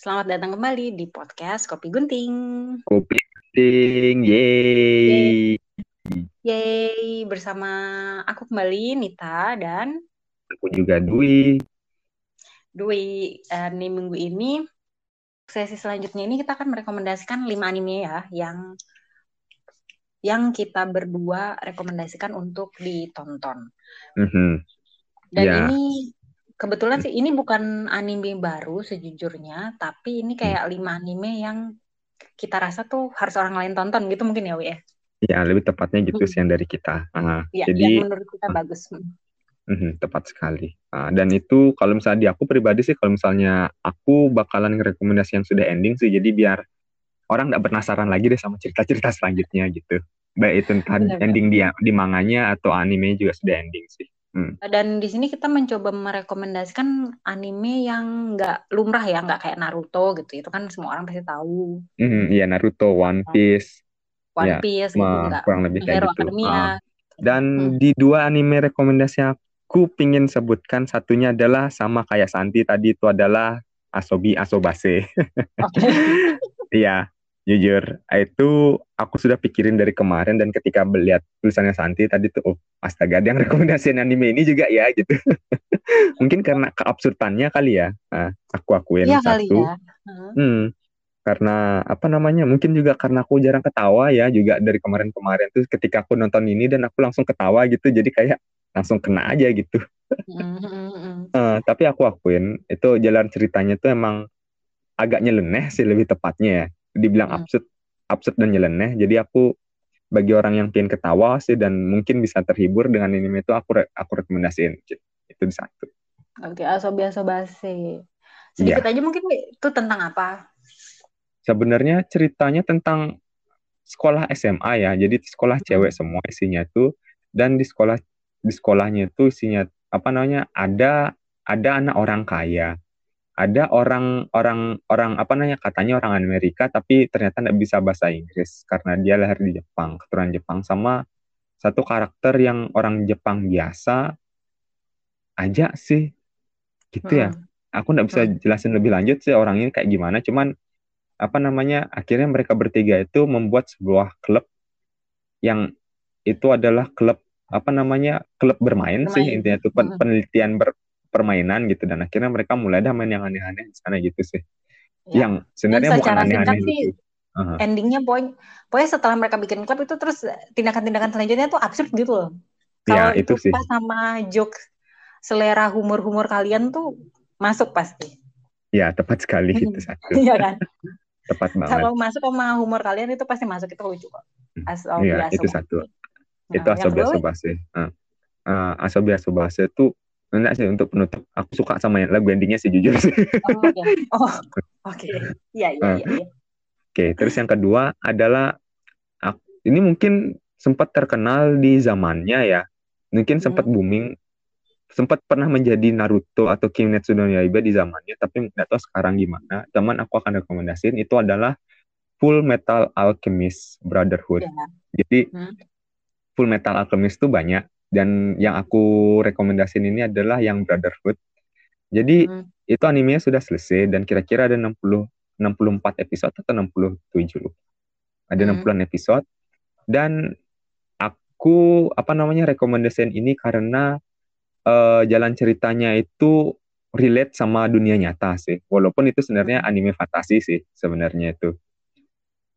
Selamat datang kembali di podcast Kopi Gunting. Kopi Gunting, yeay. Yeay, bersama aku kembali Nita dan aku juga Dwi. Dwi, uh, nih minggu ini sesi selanjutnya ini kita akan merekomendasikan lima anime ya yang yang kita berdua rekomendasikan untuk ditonton. Mm -hmm. Dan yeah. ini kebetulan sih ini bukan anime baru sejujurnya, tapi ini kayak hmm. lima anime yang kita rasa tuh harus orang lain tonton gitu mungkin ya, Wi ya. Ya, lebih tepatnya gitu hmm. sih yang dari kita. Uh, ya, jadi yang menurut kita uh, bagus. Uh, tepat sekali. Uh, dan itu kalau misalnya di aku pribadi sih, kalau misalnya aku bakalan rekomendasi yang sudah ending sih, jadi biar orang nggak penasaran lagi deh sama cerita-cerita selanjutnya gitu. Baik itu entah ending dia di manganya atau anime juga sudah ending sih. Hmm. Dan di sini kita mencoba merekomendasikan anime yang nggak lumrah ya, nggak kayak Naruto gitu. Itu kan semua orang pasti tahu. Hmm, iya Naruto, One nah. Piece. One ya, Piece gitu enggak. kurang lebih kayak Hero gitu. Academia. Ah. Dan hmm. di dua anime rekomendasi aku pingin sebutkan satunya adalah sama kayak Santi tadi itu adalah Asobi Asobase. Okay. Jujur itu aku sudah pikirin dari kemarin dan ketika melihat tulisannya Santi tadi tuh oh, astaga ada yang rekomendasiin anime ini juga ya gitu. Mungkin karena keabsurdannya kali ya. Nah, aku akuin ya, satu. ya. hmm, karena apa namanya mungkin juga karena aku jarang ketawa ya juga dari kemarin-kemarin. Tuh ketika aku nonton ini dan aku langsung ketawa gitu jadi kayak langsung kena aja gitu. Uh, tapi aku akuin itu jalan ceritanya tuh emang agak nyeleneh sih lebih tepatnya ya dibilang hmm. absurd absurd dan nyeleneh. Jadi aku bagi orang yang pengen ketawa sih dan mungkin bisa terhibur dengan anime itu aku re aku rekomendasiin. Itu di satu oke okay, asobi asobase sedikit yeah. aja mungkin itu tentang apa? Sebenarnya ceritanya tentang sekolah SMA ya. Jadi sekolah hmm. cewek semua isinya tuh dan di sekolah di sekolahnya itu isinya apa namanya ada ada anak orang kaya ada orang orang orang apa namanya katanya orang Amerika tapi ternyata tidak bisa bahasa Inggris karena dia lahir di Jepang keturunan Jepang sama satu karakter yang orang Jepang biasa aja sih gitu ya hmm. aku tidak bisa hmm. jelasin lebih lanjut sih orang ini kayak gimana cuman apa namanya akhirnya mereka bertiga itu membuat sebuah klub yang itu adalah klub apa namanya klub bermain, bermain. sih intinya itu hmm. penelitian ber, permainan gitu dan akhirnya mereka mulai dah main yang aneh-aneh di sana gitu sih. Ya. Yang sebenarnya bukan aneh-aneh gitu. Uh-huh. Endingnya poin, pokoknya setelah mereka bikin klub itu terus tindakan-tindakan selanjutnya tuh absurd gitu loh. Ya, Kalau ya, itu, sih. sama joke selera humor-humor kalian tuh masuk pasti. Ya, tepat sekali itu satu. Iya kan? tepat banget. Kalau masuk sama humor kalian itu pasti masuk itu lucu kok. Iya, itu satu. Nah, itu asobi asobase. Uh, uh, asobi asobase itu enggak sih untuk penutup aku suka sama yang lagu endingnya sih jujur sih oh, ya. oh oke iya iya iya, iya. oke terus yang kedua adalah ini mungkin sempat terkenal di zamannya ya mungkin sempat hmm. booming sempat pernah menjadi Naruto atau Kimetsu no Yaiba di zamannya tapi nggak tahu sekarang gimana teman aku akan rekomendasiin itu adalah Full Metal Alchemist Brotherhood ya. jadi hmm. Full Metal Alchemist itu banyak dan yang aku rekomendasiin ini adalah yang Brotherhood. Jadi hmm. itu animenya sudah selesai dan kira-kira ada 60 64 episode atau 67 lupa. Ada hmm. 60 episode dan aku apa namanya rekomendasiin ini karena uh, jalan ceritanya itu relate sama dunia nyata sih. Walaupun itu sebenarnya anime fantasi sih sebenarnya itu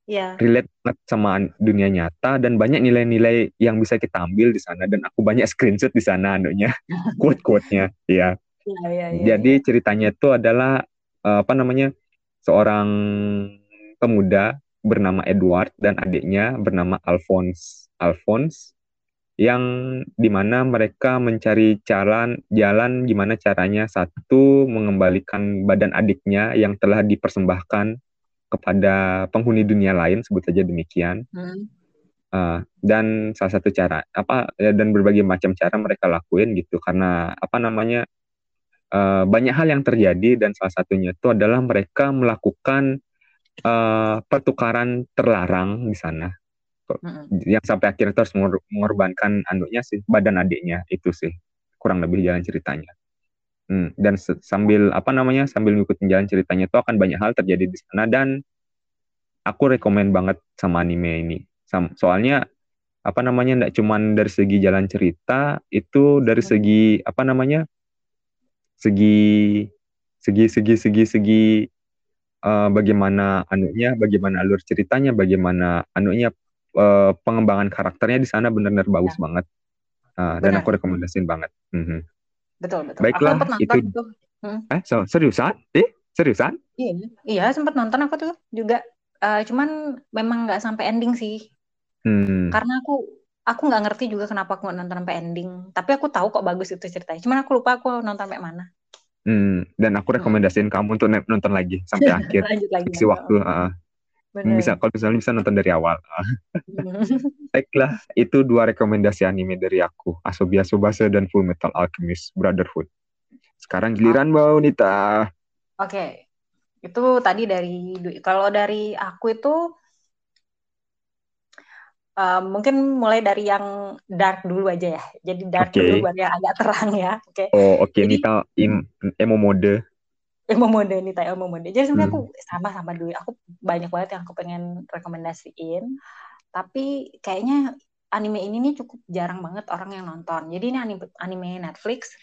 yeah. relate banget sama dunia nyata dan banyak nilai-nilai yang bisa kita ambil di sana dan aku banyak screenshot di sana anunya quote-quote-nya ya. Yeah, yeah, yeah, Jadi yeah. ceritanya itu adalah uh, apa namanya seorang pemuda bernama Edward dan adiknya bernama Alphonse. Alphonse yang di mana mereka mencari jalan jalan gimana caranya satu mengembalikan badan adiknya yang telah dipersembahkan kepada penghuni dunia lain sebut saja demikian. Hmm. uh, dan salah satu cara apa ya, dan berbagai macam cara mereka lakuin gitu. Karena apa namanya uh, banyak hal yang terjadi dan salah satunya itu adalah mereka melakukan uh, pertukaran terlarang di sana. Hmm. yang sampai akhirnya terus mengorbankan anaknya sih badan adiknya itu sih. Kurang lebih jalan ceritanya Hmm, dan sambil apa namanya sambil ngikutin jalan ceritanya itu akan banyak hal terjadi di sana dan aku rekomend banget sama anime ini. Soalnya apa namanya tidak cuman dari segi jalan cerita itu dari hmm. segi apa namanya segi segi segi segi segi uh, bagaimana anunya bagaimana alur ceritanya bagaimana anunya uh, pengembangan karakternya di sana benar-benar bagus ya. banget uh, dan aku rekomendasiin banget. Mm -hmm. Betul betul. Baiklah aku itu. Tuh. Hmm. Eh so, seriusan? Eh seriusan? Iya iya sempat nonton aku tuh juga. Uh, cuman memang nggak sampai ending sih. Hmm. Karena aku aku nggak ngerti juga kenapa aku nonton sampai ending. Tapi aku tahu kok bagus itu ceritanya. Cuman aku lupa aku nonton sampai mana. Hmm, dan aku rekomendasiin hmm. kamu untuk nonton lagi sampai akhir. Lanjut lagi. Si waktu. Uh, Bener. Bisa kalau misalnya bisa nonton dari awal. Baiklah, itu dua rekomendasi anime dari aku, Asobia Subasa dan Full Metal Alchemist Brotherhood. Sekarang giliran Mbak Unita. Oke. Okay. Itu tadi dari kalau dari aku itu uh, mungkin mulai dari yang dark dulu aja ya. Jadi dark okay. dulu baru yang agak terang ya. Oke. Okay. Oh, oke okay. Nita emo mode ilmu mode nih tak ilmu mode. Jadi sebenarnya hmm. aku sama sama dulu. Aku banyak banget yang aku pengen rekomendasiin. Tapi kayaknya anime ini nih cukup jarang banget orang yang nonton. Jadi ini anime anime Netflix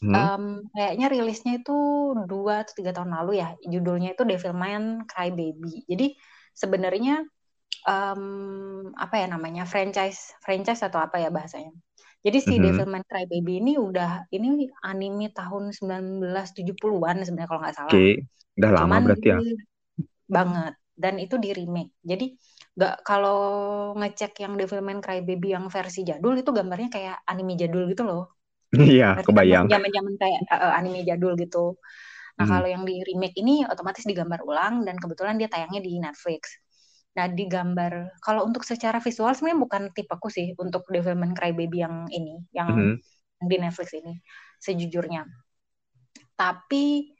hmm. um, kayaknya rilisnya itu dua atau tiga tahun lalu ya. Judulnya itu Devilman Crybaby jadi sebenarnya um, apa ya namanya franchise franchise atau apa ya bahasanya jadi si mm -hmm. Devilman Crybaby ini udah ini anime tahun 1970-an sebenarnya kalau nggak salah. Oke, okay. udah lama Cuman berarti ya. Banget. Dan itu di remake. Jadi nggak kalau ngecek yang Devilman Crybaby yang versi jadul itu gambarnya kayak anime jadul gitu loh. Iya, kebayang. Zaman-zaman kayak uh, anime jadul gitu. Nah, hmm. kalau yang di remake ini otomatis digambar ulang dan kebetulan dia tayangnya di Netflix. Nah, di gambar kalau untuk secara visual sebenarnya bukan tipeku sih untuk Devilman Crybaby yang ini, yang mm -hmm. di Netflix ini sejujurnya. Tapi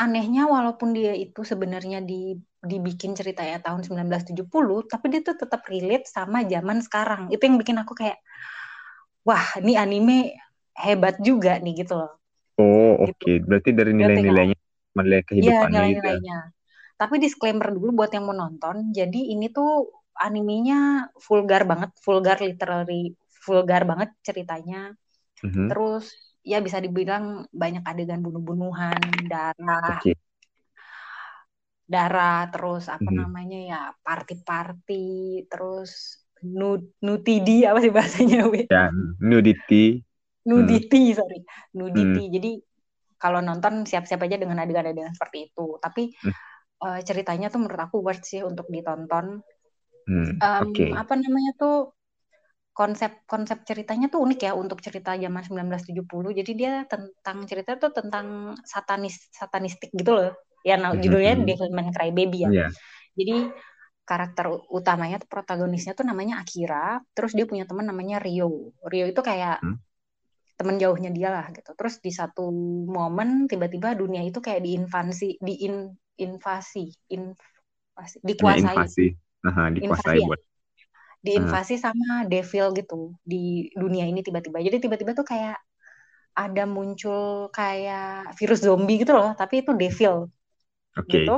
anehnya walaupun dia itu sebenarnya di dibikin ceritanya tahun 1970, tapi dia tuh tetap relate sama zaman sekarang. Itu yang bikin aku kayak wah, ini anime hebat juga nih gitu loh. Oh, oke. Okay. Gitu. Berarti dari nilai-nilainya, nilai iya, kehidupannya ya, nilai-nilainya. Gitu. Tapi disclaimer dulu buat yang mau nonton. Jadi ini tuh animenya vulgar banget, vulgar literally vulgar banget ceritanya. Mm-hmm. Terus ya bisa dibilang banyak adegan bunuh-bunuhan, darah. Okay. Darah terus apa mm-hmm. namanya ya, party-party, terus nud nudity apa sih bahasanya, Wi? Ya, nudity. Nudity, hmm. sorry. Nudity. Hmm. Jadi kalau nonton siap-siap aja dengan adegan-adegan seperti itu. Tapi hmm uh, ceritanya tuh menurut aku worth sih untuk ditonton. Hmm, um, okay. Apa namanya tuh konsep konsep ceritanya tuh unik ya untuk cerita zaman 1970. Jadi dia tentang cerita tuh tentang satanis satanistik gitu loh. Ya nah, judulnya mm-hmm. Devilman Crybaby ya. Yeah. Jadi karakter utamanya protagonisnya tuh namanya Akira, terus dia punya teman namanya Rio. Rio itu kayak hmm? teman jauhnya dia lah gitu. Terus di satu momen tiba-tiba dunia itu kayak diinvasi, diin invasi, invasi dikuasai. Invasi. Aha, dikuasai invasi, ya? buat. Ya? Diinvasi uh. sama devil gitu di dunia ini tiba-tiba. Jadi tiba-tiba tuh kayak ada muncul kayak virus zombie gitu loh, tapi itu devil. Okay. Gitu.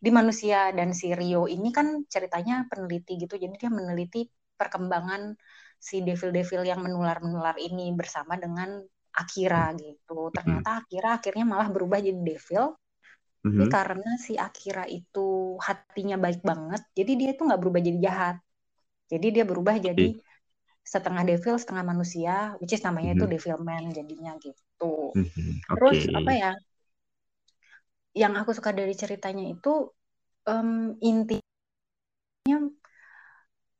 Di manusia dan si Rio ini kan ceritanya peneliti gitu. Jadi dia meneliti perkembangan si devil-devil yang menular-menular ini bersama dengan Akira gitu. Ternyata Akira akhirnya malah berubah jadi devil Mm-hmm. Tapi karena si Akira itu hatinya baik banget, jadi dia itu nggak berubah jadi jahat. Jadi dia berubah jadi setengah devil, setengah manusia, which is namanya mm-hmm. itu Devilman jadinya gitu. Mm-hmm. Okay. Terus apa ya? Yang aku suka dari ceritanya itu um, intinya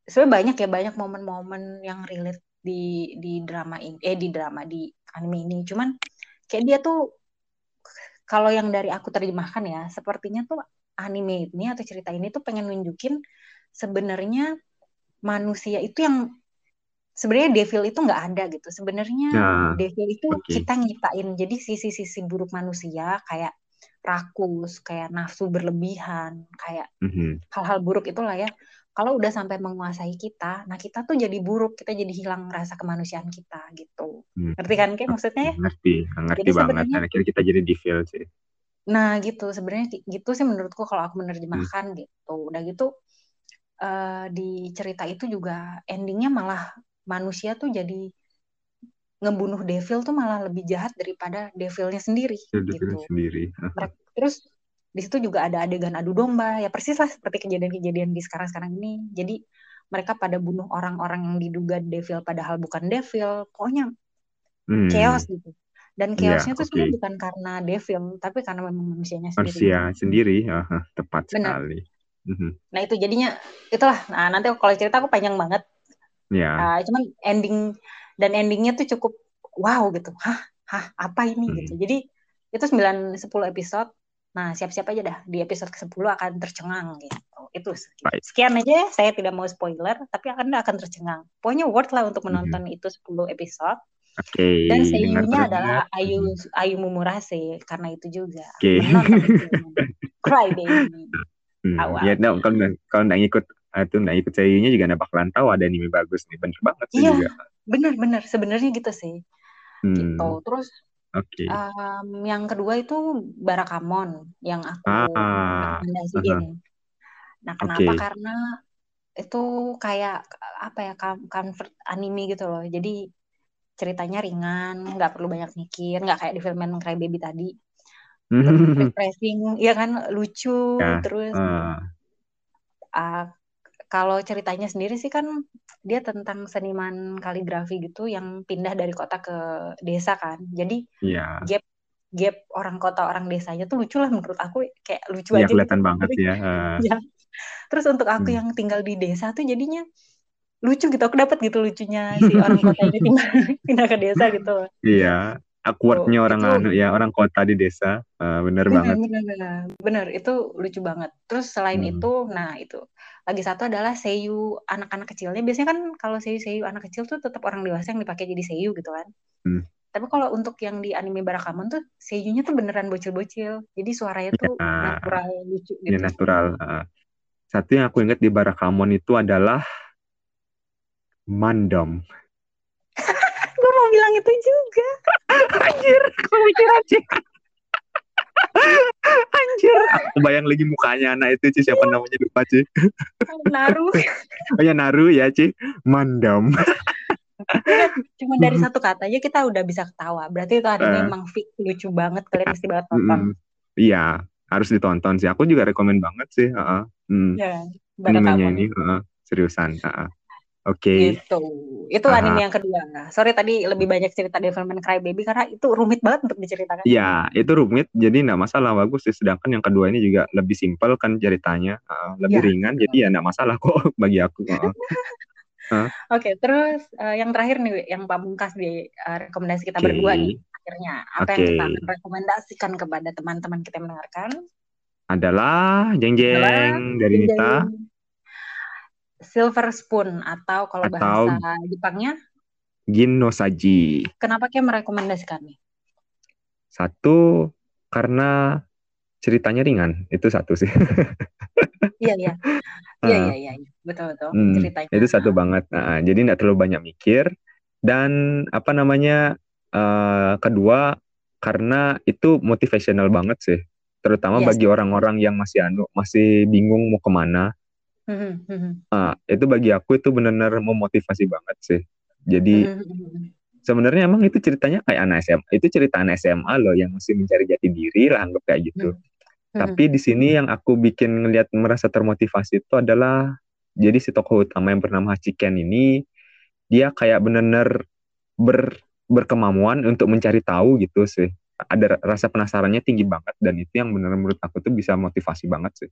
sebenarnya banyak ya banyak momen-momen yang relate di di drama ini eh di drama di anime ini. Cuman kayak dia tuh kalau yang dari aku terjemahkan ya, sepertinya tuh anime ini atau cerita ini tuh pengen nunjukin sebenarnya manusia itu yang sebenarnya devil itu nggak ada gitu. Sebenarnya nah, devil itu okay. kita nyiptain. Jadi sisi-sisi buruk manusia kayak rakus, kayak nafsu berlebihan, kayak Mhm. hal-hal buruk itulah ya. Kalau udah sampai menguasai kita, nah kita tuh jadi buruk, kita jadi hilang rasa kemanusiaan kita gitu. Hmm. Ngerti kan kayak maksudnya ya? Ngerti, ngerti Jadi banget. akhirnya kita jadi devil sih. Nah gitu sebenarnya gitu sih menurutku kalau aku Hmm. menerjemahkan gitu. Udah gitu eh, di cerita itu juga endingnya malah manusia tuh jadi ngebunuh devil tuh malah lebih jahat daripada devilnya sendiri Jadi gitu. devil sendiri. Mereka, terus di situ juga ada adegan adu domba ya persis lah seperti kejadian-kejadian di sekarang-sekarang ini. Jadi mereka pada bunuh orang-orang yang diduga devil padahal bukan devil. Pokoknya Hmm. chaos gitu. Dan Iya, chaosnya tuh oke. sebenarnya bukan karena devil, tapi karena memang manusianya sendiri. Manusia sendiri, aha, tepat Benar. sekali. Mhm. Nah itu jadinya itulah. Nah nanti kalau cerita aku panjang banget. Ya, Ah, cuman ending dan endingnya tuh cukup wow gitu. Hah, hah apa ini Hmm. gitu. Jadi itu 9 10 episode. Nah, siap-siap aja dah di episode ke-10 akan tercengang gitu. Itu Baik. sekian aja ya. Saya tidak mau spoiler, tapi akan akan tercengang. Pokoknya worth lah untuk menonton itu 10 episode. oke. Dan Dengar seiyunya adalah Ayu. Ayu Mumurase karena itu juga. Oke. Itu. Cry baby. Hmm, Awal. ya, no, kalau kalau nggak ngikut itu nggak ikut seiyunya juga nggak bakalan tahu ada anime bagus nih. Bener banget sih Iya. juga. Bener-bener sebenarnya gitu sih. Hmm, Gitu. Terus Oke. Um, yang kedua itu Barakamon yang aku Ah, rekomendasiin. Nah, kenapa? Oke. Karena itu kayak apa ya com- comfort anime gitu loh. Jadi ceritanya ringan, nggak perlu banyak mikir, nggak kayak di film Cry Baby tadi. Terus refreshing, ya kan lucu. Ya, Terus ah, uh, kalau ceritanya sendiri sih kan dia tentang seniman kaligrafi gitu yang pindah dari kota ke desa kan. Jadi Iya. gap gap orang kota orang desanya tuh lucu lah menurut aku kayak lucu Iya aja kelihatan gitu. banget ya. ya. Terus untuk aku Hmm. yang tinggal di desa tuh jadinya lucu gitu. Aku dapat gitu lucunya si orang kota ini pindah, pindah ke desa gitu. Iya. Awkwardnya Tuh, orang itu- anu ya orang kota di desa. Ah, bener Bener, banget. bener, bener. Bener, itu lucu banget. Terus selain Hmm. itu, nah itu lagi satu adalah seiyu anak-anak kecilnya. Biasanya kan kalau seiyu-seiyu anak kecil tuh tetap orang dewasa yang dipakai jadi seiyu gitu kan. Hmm. Tapi kalau untuk yang di anime Barakamon tuh seiyunya tuh beneran bocil-bocil. Jadi suaranya tuh Ya. natural lucu Ya gitu. natural. ah. Satu yang aku ingat di Barakamon itu adalah Mandom. Gue mau bilang itu juga. Anjir, aku mikir aja. Anjir, aku bayang lagi mukanya anak itu Ci, siapa namanya lupa Ci. Naruh. Oh ya Naru ya Ci, Mandom. Cuma dari satu kata aja kita udah bisa ketawa. Berarti itu anime Eh. emang fix lucu banget. Kalian mesti banget nonton. Iya, harus ditonton sih. Aku juga rekomen banget sih. heeh. Hmm. Ya, Animenya Barakamon. ini, heeh. seriusan. heeh. Oke, Gitu. Itu Aha. anime yang kedua. Sorry tadi lebih banyak cerita Devilman Crybaby karena itu rumit banget untuk diceritakan. Iya, itu rumit, jadi nggak masalah bagus sih. Sedangkan yang kedua ini juga lebih simpel kan ceritanya, heeh, lebih Ya. ringan, jadi ya nggak masalah kok bagi aku. heeh. Oke, terus eh, yang terakhir nih, yang pamungkas di eh, rekomendasi kita Oke. berdua nih. Akhirnya, apa yang Oke. kita akan rekomendasikan kepada teman-teman kita yang mendengarkan? Adalah jeng jeng dari Nita. Silver Spoon atau kalau Atau- bahasa Jepangnya, Gin no Saji. kenapa kayak merekomendasikan nih? Satu karena ceritanya ringan, itu satu sih. Iya, iya. Iya, iya, iya, iya. Betul, betul. Hmm, Ceritanya. itu satu banget. Nah, jadi nggak terlalu banyak mikir. Dan apa namanya? eh, kedua karena itu motivational banget sih. Terutama Yes. bagi orang-orang yang masih anu masih bingung mau ke mana. Mhm, mhm. Ah, itu bagi aku itu benar-benar memotivasi banget sih. Jadi Mhm, mhm. sebenarnya emang itu ceritanya kayak anak SMA. Itu cerita anak SMA loh yang masih mencari jati diri lah anggap kayak gitu. Mhm. Tapi di sini yang aku bikin ngelihat merasa termotivasi itu adalah jadi si tokoh utama yang bernama Hachiken ini dia kayak benar-benar ber, berkemampuan untuk mencari tahu gitu sih. Ada ra- rasa penasarannya tinggi banget dan itu yang benar menurut aku tuh bisa motivasi banget sih.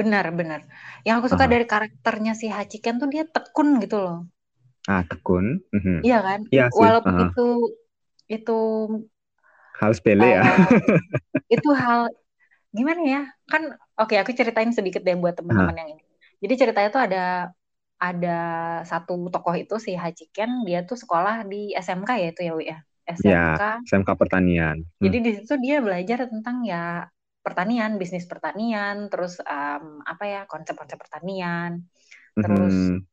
Benar, benar. Yang aku suka dari karakternya si Hachiken tuh dia tekun gitu loh. Ah, tekun. Mhm. Iya kan? Iya sih. Walaupun aha. itu itu Hal sepele ya. eh, itu hal gimana ya? Kan oke aku ceritain sedikit deh buat teman-teman yang ini. Jadi ceritanya tuh ada ada satu tokoh itu si Hachiken, dia tuh sekolah di SMK ya itu ya, Wi ya. SMK. Ya, SMK pertanian. Hmm. Jadi di situ dia belajar tentang ya pertanian, bisnis pertanian, terus um, apa ya konsep-konsep pertanian, terus Mhm.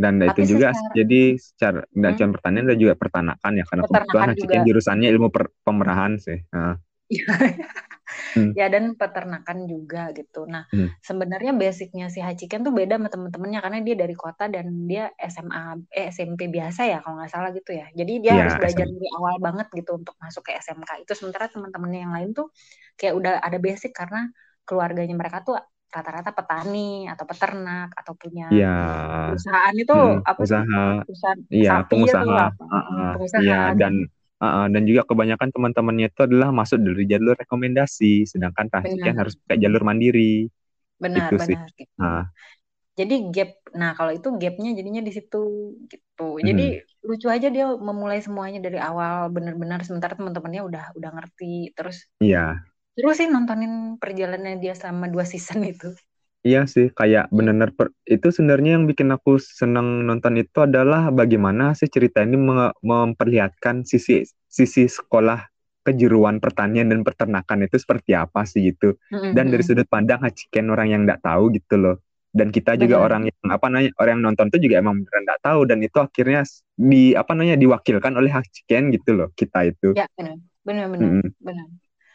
dan tapi itu juga secara jadi secara nggak Hmm? cuma pertanian dan juga peternakan ya karena kebetulan juga. jurusannya ilmu per- pemerahan sih. Nah, Hmm. ya dan peternakan juga gitu. Nah, Hmm. sebenarnya basicnya si Hachiken tuh beda sama temen-temennya karena dia dari kota dan dia SMA eh SMP biasa ya kalau nggak salah gitu ya. Jadi dia Iya, harus belajar SM. dari awal banget gitu untuk masuk ke SMK. Itu sementara teman-temannya yang lain tuh kayak udah ada basic karena keluarganya mereka tuh rata-rata petani atau peternak atau punya Iya. perusahaan itu Mm-mm, apa sih? usaha. Perusahaan Iya, sapi pengusaha. atau apa? Uh-uh, pengusaha. Iya, dan uh-uh, dan juga kebanyakan teman-temannya itu adalah masuk dari jalur rekomendasi, sedangkan kan Benar. harus pakai jalur mandiri. benar Itu sih. benar gitu. Nah, Jadi gap, nah kalau itu gapnya jadinya di situ gitu. Jadi lucu aja dia memulai semuanya dari awal benar-benar sementara teman-temannya udah udah ngerti. Terus iya. terus sih nontonin perjalanannya dia selama dua season itu. Iya sih, kayak benar-benar per- itu sebenarnya yang bikin aku senang nonton itu adalah bagaimana sih cerita ini menge- memperlihatkan sisi sisi sekolah kejuruan pertanian dan peternakan itu seperti apa sih gitu. Dan dari sudut pandang Hachiken orang yang nggak tahu gitu loh. Dan kita juga orang yang apa namanya orang yang nonton itu juga emang beneran nggak tahu dan itu akhirnya di apa namanya diwakilkan oleh Hachiken gitu loh kita itu. Ya benar, benar benar Mm-mm. benar.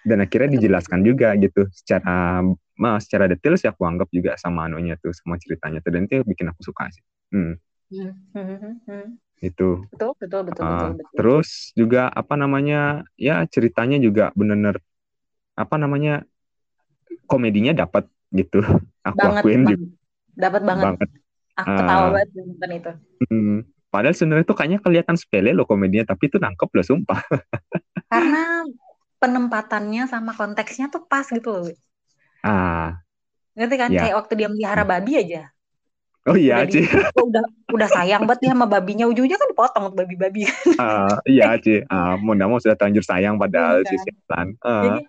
Dan akhirnya dijelaskan juga gitu secara ma, secara detail sih aku anggap juga sama anunya tuh sama ceritanya tuh dan itu bikin aku suka sih. Hmm, Hmm, hmm, hmm, hmm. itu. Betul betul betul Ah, betul betul. terus juga apa namanya ya ceritanya juga bener-bener apa namanya komedinya dapat gitu. Aku banget akuin banget. gitu Dapat banget. banget. Aku ketawa Ah. banget nonton itu. Hmm, Padahal sebenarnya tuh kayaknya kelihatan sepele loh komedinya tapi itu nangkep loh sumpah. Karena penempatannya sama konteksnya tuh pas gitu loh. Ah, Ngerti kan? Ya. Kayak waktu dia melihara babi aja. oh iya Ci. udah udah sayang banget dia sama babinya ujungnya kan dipotong babi-babi Ah, iya Ci. Ah, mau sudah terlanjur sayang padahal Iya. si setan. Ah, jadi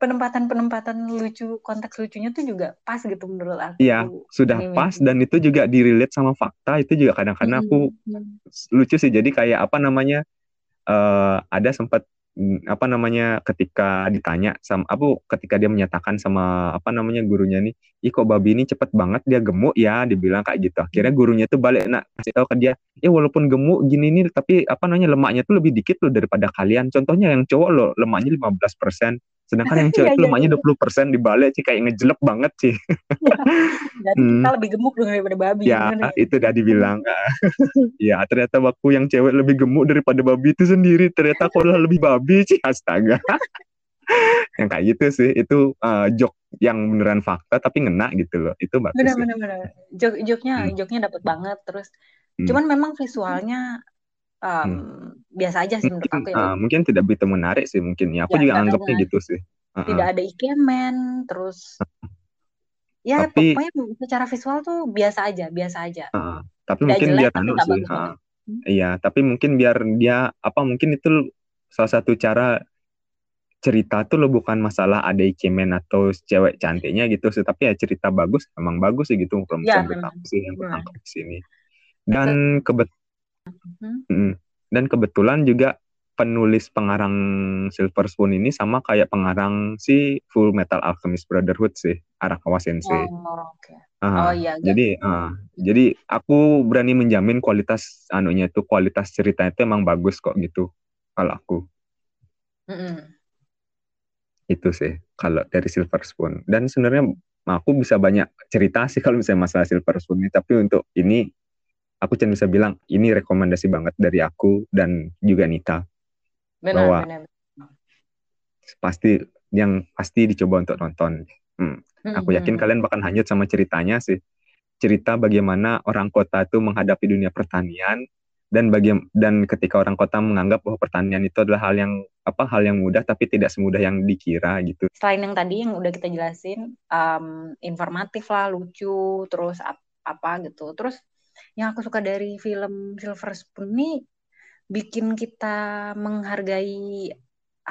penempatan-penempatan lucu konteks lucunya tuh juga pas gitu menurut aku Iya, sudah Ini, pas Wi. dan itu juga direlate sama fakta itu juga kadang-kadang aku Mm-mm. lucu sih jadi kayak apa namanya eh ada sempat apa namanya ketika ditanya sama aku ketika dia menyatakan sama apa namanya gurunya nih ih kok babi ini cepet banget dia gemuk ya dibilang kayak gitu. Akhirnya gurunya tuh balik nak kasih tahu ke dia ya walaupun gemuk gini nih tapi apa namanya lemaknya tuh lebih dikit loh daripada kalian. Contohnya yang cowok loh lemaknya 15% sedangkan yang cewek Iya, itu lemaknya iya. 20% dibalik sih kayak ngejelek banget sih jadi Hmm. kita lebih gemuk daripada babi ya bener ya? itu udah dibilang ya ternyata waktu yang cewek lebih gemuk daripada babi itu sendiri ternyata aku lebih babi sih astaga yang kayak gitu sih itu uh, joke yang beneran fakta tapi ngena gitu loh itu bagus bener sih. bener bener jok joknya Hmm. joknya dapat banget terus Hmm. cuman memang visualnya um, biasa aja sih menurut mungkin aku ya uh, mungkin tidak begitu menarik sih mungkin ya aku Ya, juga anggapnya gitu sih Uh-uh. tidak ada ikemen terus ya Tapi- pokoknya secara visual tuh biasa aja biasa aja Uh-uh. tapi Tidak mungkin jelek, biar anu sih uh. Hmm. iya tapi mungkin biar dia apa mungkin itu salah satu cara cerita tuh lo bukan masalah ada ikemen atau cewek cantiknya gitu sih tapi ya cerita bagus emang bagus sih gitu kalau Ya, misalnya menurut memang. aku sih yang ketangkep di sini dan kebet Hmm. Dan kebetulan juga penulis pengarang Silver Spoon ini sama kayak pengarang si Full Metal Alchemist Brotherhood sih Arakawa Sensei Oh, oke. Ah, Oh iya. jadi ah, jadi aku berani menjamin kualitas anunya itu kualitas ceritanya itu emang bagus kok gitu kalau aku Mm-mm. itu sih kalau dari Silver Spoon dan sebenarnya aku bisa banyak cerita sih kalau misalnya masalah Silver Spoon ini tapi untuk ini aku cuma bisa bilang ini rekomendasi banget dari aku dan juga Nita Benar, Bahwa- benar. pasti yang pasti dicoba untuk nonton aku yakin Mm-mm. kalian bakal hanyut sama ceritanya sih cerita bagaimana orang kota itu menghadapi dunia pertanian dan bagi dan ketika orang kota menganggap bahwa pertanian itu adalah hal yang apa hal yang mudah tapi tidak semudah yang dikira gitu Selain yang tadi yang udah kita jelasin, um, informatif lah, lucu, terus ap- apa gitu. Terus yang aku suka dari film Silver Spoon ini bikin kita menghargai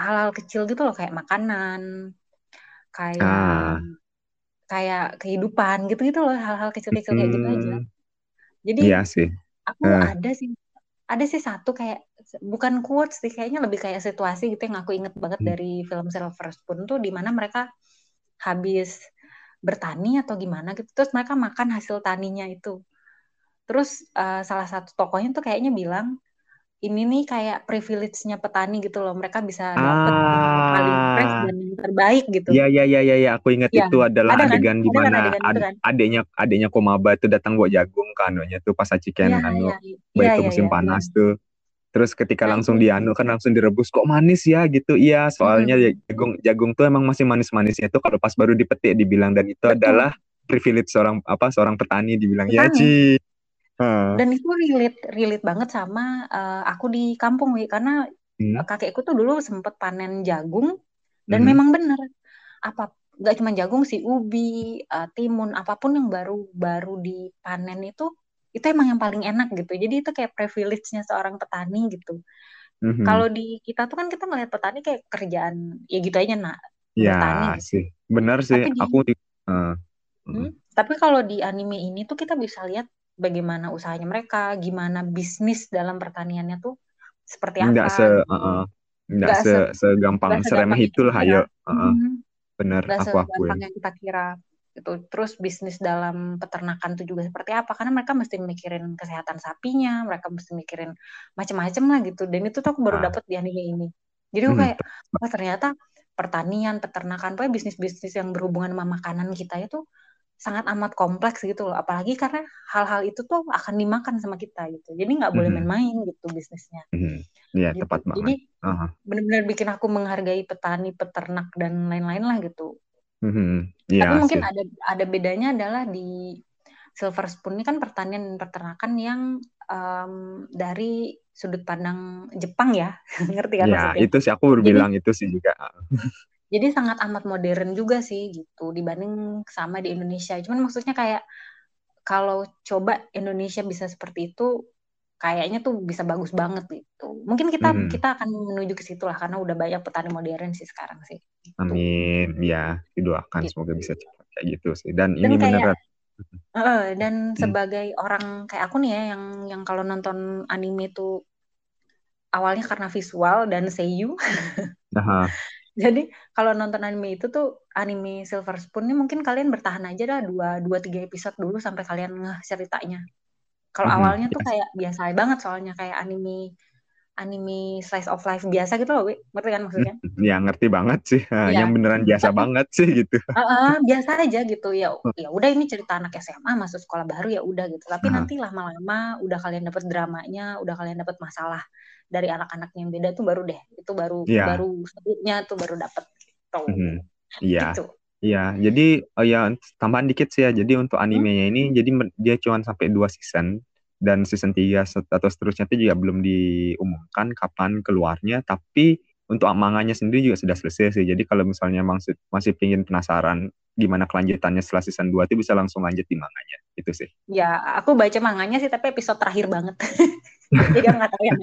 hal-hal kecil gitu loh, kayak makanan, kayak Ah. kayak kehidupan gitu-gitu loh, hal-hal kecil-kecil kayak gitu aja. Hmm, Jadi iya sih aku Eh. ada sih ada sih satu kayak bukan quotes sih kayaknya lebih kayak situasi gitu yang aku inget banget hmm. dari film Silver Spoon tuh di mana mereka habis bertani atau gimana gitu terus mereka makan hasil taninya itu terus uh, salah satu tokohnya tuh kayaknya bilang ini nih kayak privilege-nya petani gitu loh. Mereka bisa dapat ah. fresh dan yang terbaik gitu. Iya iya iya iya ya. aku ingat ya. itu adalah ada kan? adegan kan? di mana kan ad, kan? Komaba itu datang buat jagung kan tuh pas Aciken ya, anu ya, ya. itu ya, musim ya, panas ya. tuh. Terus ketika nah, langsung dianu kan langsung direbus kok manis ya gitu. Iya, soalnya hmm. jagung jagung tuh emang masih manis-manisnya tuh kalau pas baru dipetik dibilang dan itu Betul. adalah privilege seorang apa seorang petani dibilang ya, petani. ya Ci dan itu relate relate banget sama uh, aku di kampung wi. Karena hmm. kakekku tuh dulu sempet panen jagung dan hmm. memang benar apa nggak cuma jagung sih ubi uh, timun apa pun yang baru baru dipanen itu itu emang yang paling enak gitu. Jadi itu kayak privilege-nya seorang petani gitu. Hmm. Kalau di kita tuh kan kita ngeliat petani kayak kerjaan ya gitu aja nak. Ya petani, gitu. sih. Benar sih. Tapi di, aku uh, hmm, tapi kalau di anime ini tuh kita bisa lihat bagaimana usahanya mereka, gimana bisnis dalam pertaniannya tuh seperti apa. Enggak se, uh, uh, enggak se, se segampang seremeh itu lah, ayo. Uh, uh. Aku akuin. yang kita kira. Itu terus bisnis dalam peternakan tuh juga seperti apa? Karena mereka mesti mikirin kesehatan sapinya, mereka mesti mikirin macam-macam lah gitu. Dan itu tuh aku baru nah. dapet di anime ini. Jadi aku hmm. kayak, wah ternyata pertanian, peternakan, pokoknya bisnis-bisnis yang berhubungan sama makanan kita itu sangat amat kompleks gitu loh apalagi karena hal-hal itu tuh akan dimakan sama kita gitu jadi nggak boleh mm-hmm. main-main gitu bisnisnya mm-hmm. Iya gitu. tepat banget jadi uh-huh. benar-benar bikin aku menghargai petani peternak dan lain-lain lah gitu mm-hmm. yeah, tapi mungkin ada ada bedanya adalah di Silver Spoon ini kan pertanian dan peternakan yang um, dari sudut pandang Jepang ya ngerti kan ya, maksudnya itu sih aku berbilang itu sih juga jadi sangat amat modern juga sih gitu dibanding sama di Indonesia cuman maksudnya kayak kalau coba Indonesia bisa seperti itu kayaknya tuh bisa bagus banget gitu mungkin kita hmm. kita akan menuju ke situ lah karena udah banyak petani modern sih sekarang sih gitu. amin ya didoakan gitu. semoga bisa cepat kayak gitu sih dan, dan ini benar uh, dan hmm. sebagai orang kayak aku nih ya yang yang kalau nonton anime tuh awalnya karena visual dan seiyu Jadi kalau nonton anime itu tuh anime Silver Spoon ini mungkin kalian bertahan aja lah dua dua tiga episode dulu sampai kalian ngeh ceritanya. Kalau mm -hmm. awalnya tuh kayak biasa banget soalnya kayak anime anime slice of life biasa gitu loh, Wi. Ngerti kan maksudnya? Ya ngerti banget sih. Ya. Yang beneran biasa banget sih gitu. Uh, uh, biasa aja gitu. Ya ya udah ini cerita anak SMA masuk sekolah baru ya udah gitu. Tapi uh. nanti lama-lama udah kalian dapet dramanya, udah kalian dapet masalah dari anak-anak yang beda tuh baru deh itu baru yeah. baru sebutnya tuh baru dapet gitu mm-hmm. iya gitu. iya jadi oh ya tambahan dikit sih ya jadi untuk animenya hmm. ini jadi dia cuma sampai dua season dan season 3 atau seterusnya itu juga belum diumumkan kapan keluarnya. Tapi untuk manganya sendiri juga sudah selesai sih. Jadi kalau misalnya masih masih pingin penasaran gimana kelanjutannya setelah season 2 itu bisa langsung lanjut di manganya. Itu sih. Ya aku baca manganya sih tapi episode terakhir banget. Jadi aku nggak tahu yang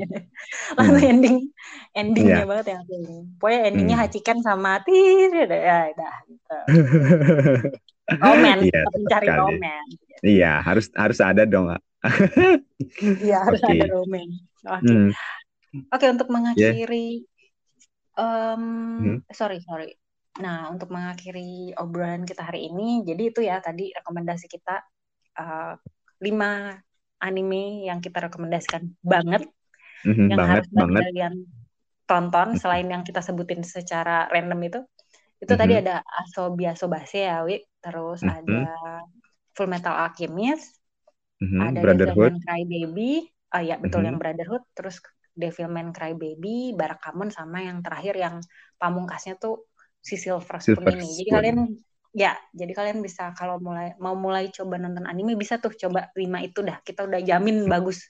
hmm. ending endingnya yeah. banget yang ini pokoknya endingnya hmm. hacikan sama tir ya ya dah gitu. Roman yeah, mencari roman iya harus harus ada dong iya harus okay. ada roman oke okay. hmm. oke okay, untuk mengakhiri yeah. um, hmm. sorry sorry nah untuk mengakhiri obrolan kita hari ini jadi itu ya tadi rekomendasi kita uh, lima anime yang kita rekomendasikan banget mm-hmm, yang banget, harus banget. kalian tonton mm-hmm. selain yang kita sebutin secara random itu itu mm-hmm. tadi ada Asobi Asobase ya Wi terus mm-hmm. ada Full Metal Alchemist mm-hmm. ada Brotherhood Cry Baby oh ya betul mm-hmm. yang Brotherhood terus Devilman Crybaby, Barakamon sama yang terakhir yang pamungkasnya tuh si Silver Spoon Silver ini. Jadi kalian ya jadi kalian bisa kalau mulai mau mulai coba nonton anime bisa tuh coba lima itu dah kita udah jamin bagus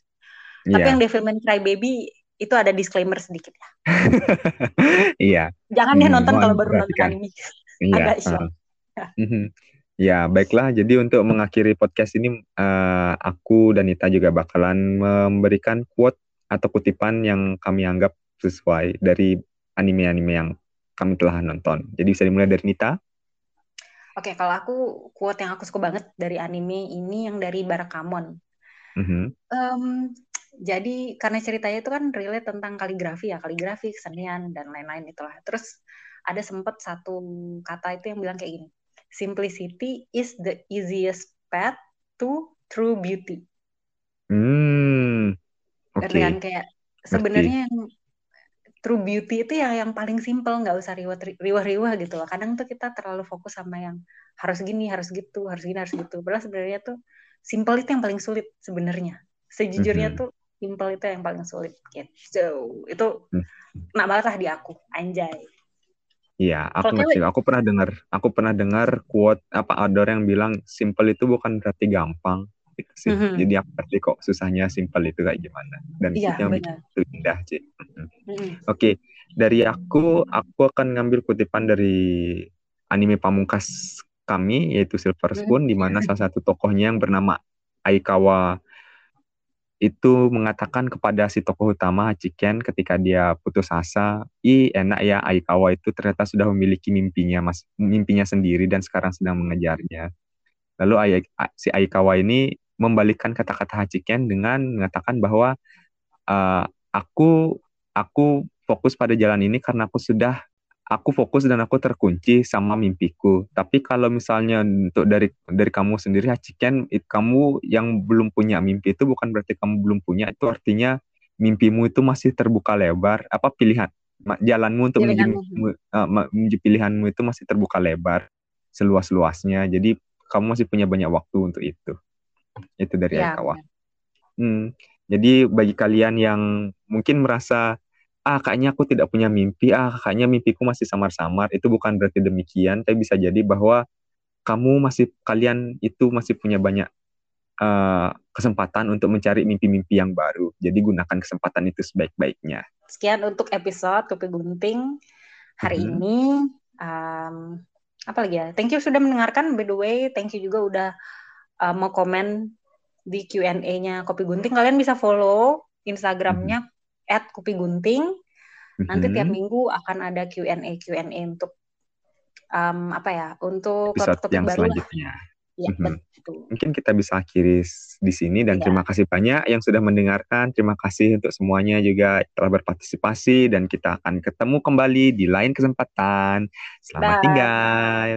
yeah. tapi yang Devilman Crybaby itu ada disclaimer sedikit ya iya jangan deh hmm, nonton kalau baru nonton anime iya. agak uh. Ya, baiklah. Jadi untuk mengakhiri podcast ini, uh, aku dan Nita juga bakalan memberikan quote atau kutipan yang kami anggap sesuai dari anime-anime yang kami telah nonton. Jadi bisa dimulai dari Nita. Oke, kalau aku quote yang aku suka banget dari anime ini yang dari Barakamon. Mhm. Em, jadi karena ceritanya itu kan relate tentang kaligrafi ya, kaligrafi, kesenian dan lain-lain itulah. Terus ada sempat satu kata itu yang bilang kayak gini, simplicity is the easiest path to true beauty. Hmm. Oke. Ngerti kan kayak sebenarnya yang true beauty itu yang yang paling simple, nggak usah riwah- riwah-riwah gitu loh. Kadang tuh kita terlalu fokus sama yang harus gini, harus gitu, harus gini, harus gitu. Padahal sebenarnya tuh simple itu yang paling sulit sebenarnya. Sejujurnya Mhm. tuh simple itu yang paling sulit gitu. Itu Hmm. kena banget lah di aku, anjay. Iya, aku Kalau ngerti. Aku pernah dengar, aku pernah dengar quote apa orang yang bilang simple itu bukan berarti gampang gitu sih. Mhm. Jadi aku ngerti kok susahnya simple itu kayak gimana dan itu yang itu indah, Ci. Mhm. Mhm. Oke, dari aku, aku akan ngambil kutipan dari anime pamungkas kami yaitu Silver Hmm. Spoon di mana salah satu tokohnya yang bernama Aikawa itu mengatakan kepada si tokoh utama Hachiken ketika dia putus asa, ih enak ya Aikawa itu ternyata sudah memiliki mimpinya mas, mimpinya sendiri dan sekarang sedang mengejarnya. Lalu Ai- A- si Aikawa ini membalikkan kata-kata Hachiken dengan mengatakan bahwa "Eh, aku aku fokus pada jalan ini karena aku sudah aku fokus dan aku terkunci sama mimpiku. Tapi kalau misalnya untuk dari dari kamu sendiri Hachiken, it- kamu yang belum punya mimpi itu bukan berarti kamu belum punya, itu artinya mimpimu itu masih terbuka lebar. Apa pilihan jalanmu untuk menuju mimpimu- eh, menuju pilihanmu itu masih terbuka lebar seluas-luasnya. Jadi kamu masih punya banyak waktu untuk itu. Itu dari Aikawa. benar. Hmm, jadi bagi kalian yang mungkin merasa ah kayaknya aku tidak punya mimpi, ah kayaknya mimpiku masih samar-samar, itu bukan berarti demikian, tapi bisa jadi bahwa kamu masih kalian itu masih punya banyak eh, kesempatan untuk mencari mimpi-mimpi yang baru. Jadi gunakan kesempatan itu sebaik-baiknya. Sekian untuk episode Kopi Gunting hari Mhm. ini. Um, apa lagi ya? Thank you sudah mendengarkan. By the way, thank you juga udah uh, mau komen di Q&A-nya Kopi Gunting. Kalian bisa follow Instagramnya @kopigunting. Nanti tiap Mhm. minggu akan ada Q&A Q&A untuk um, apa ya? Untuk Episode topik-topik yang baru selanjutnya. Ya, Mhm. betul. Mungkin kita bisa akhiri di sini dan Iya. terima kasih banyak yang sudah mendengarkan. Terima kasih untuk semuanya juga telah berpartisipasi dan kita akan ketemu kembali di lain kesempatan. Selamat Bye. tinggal.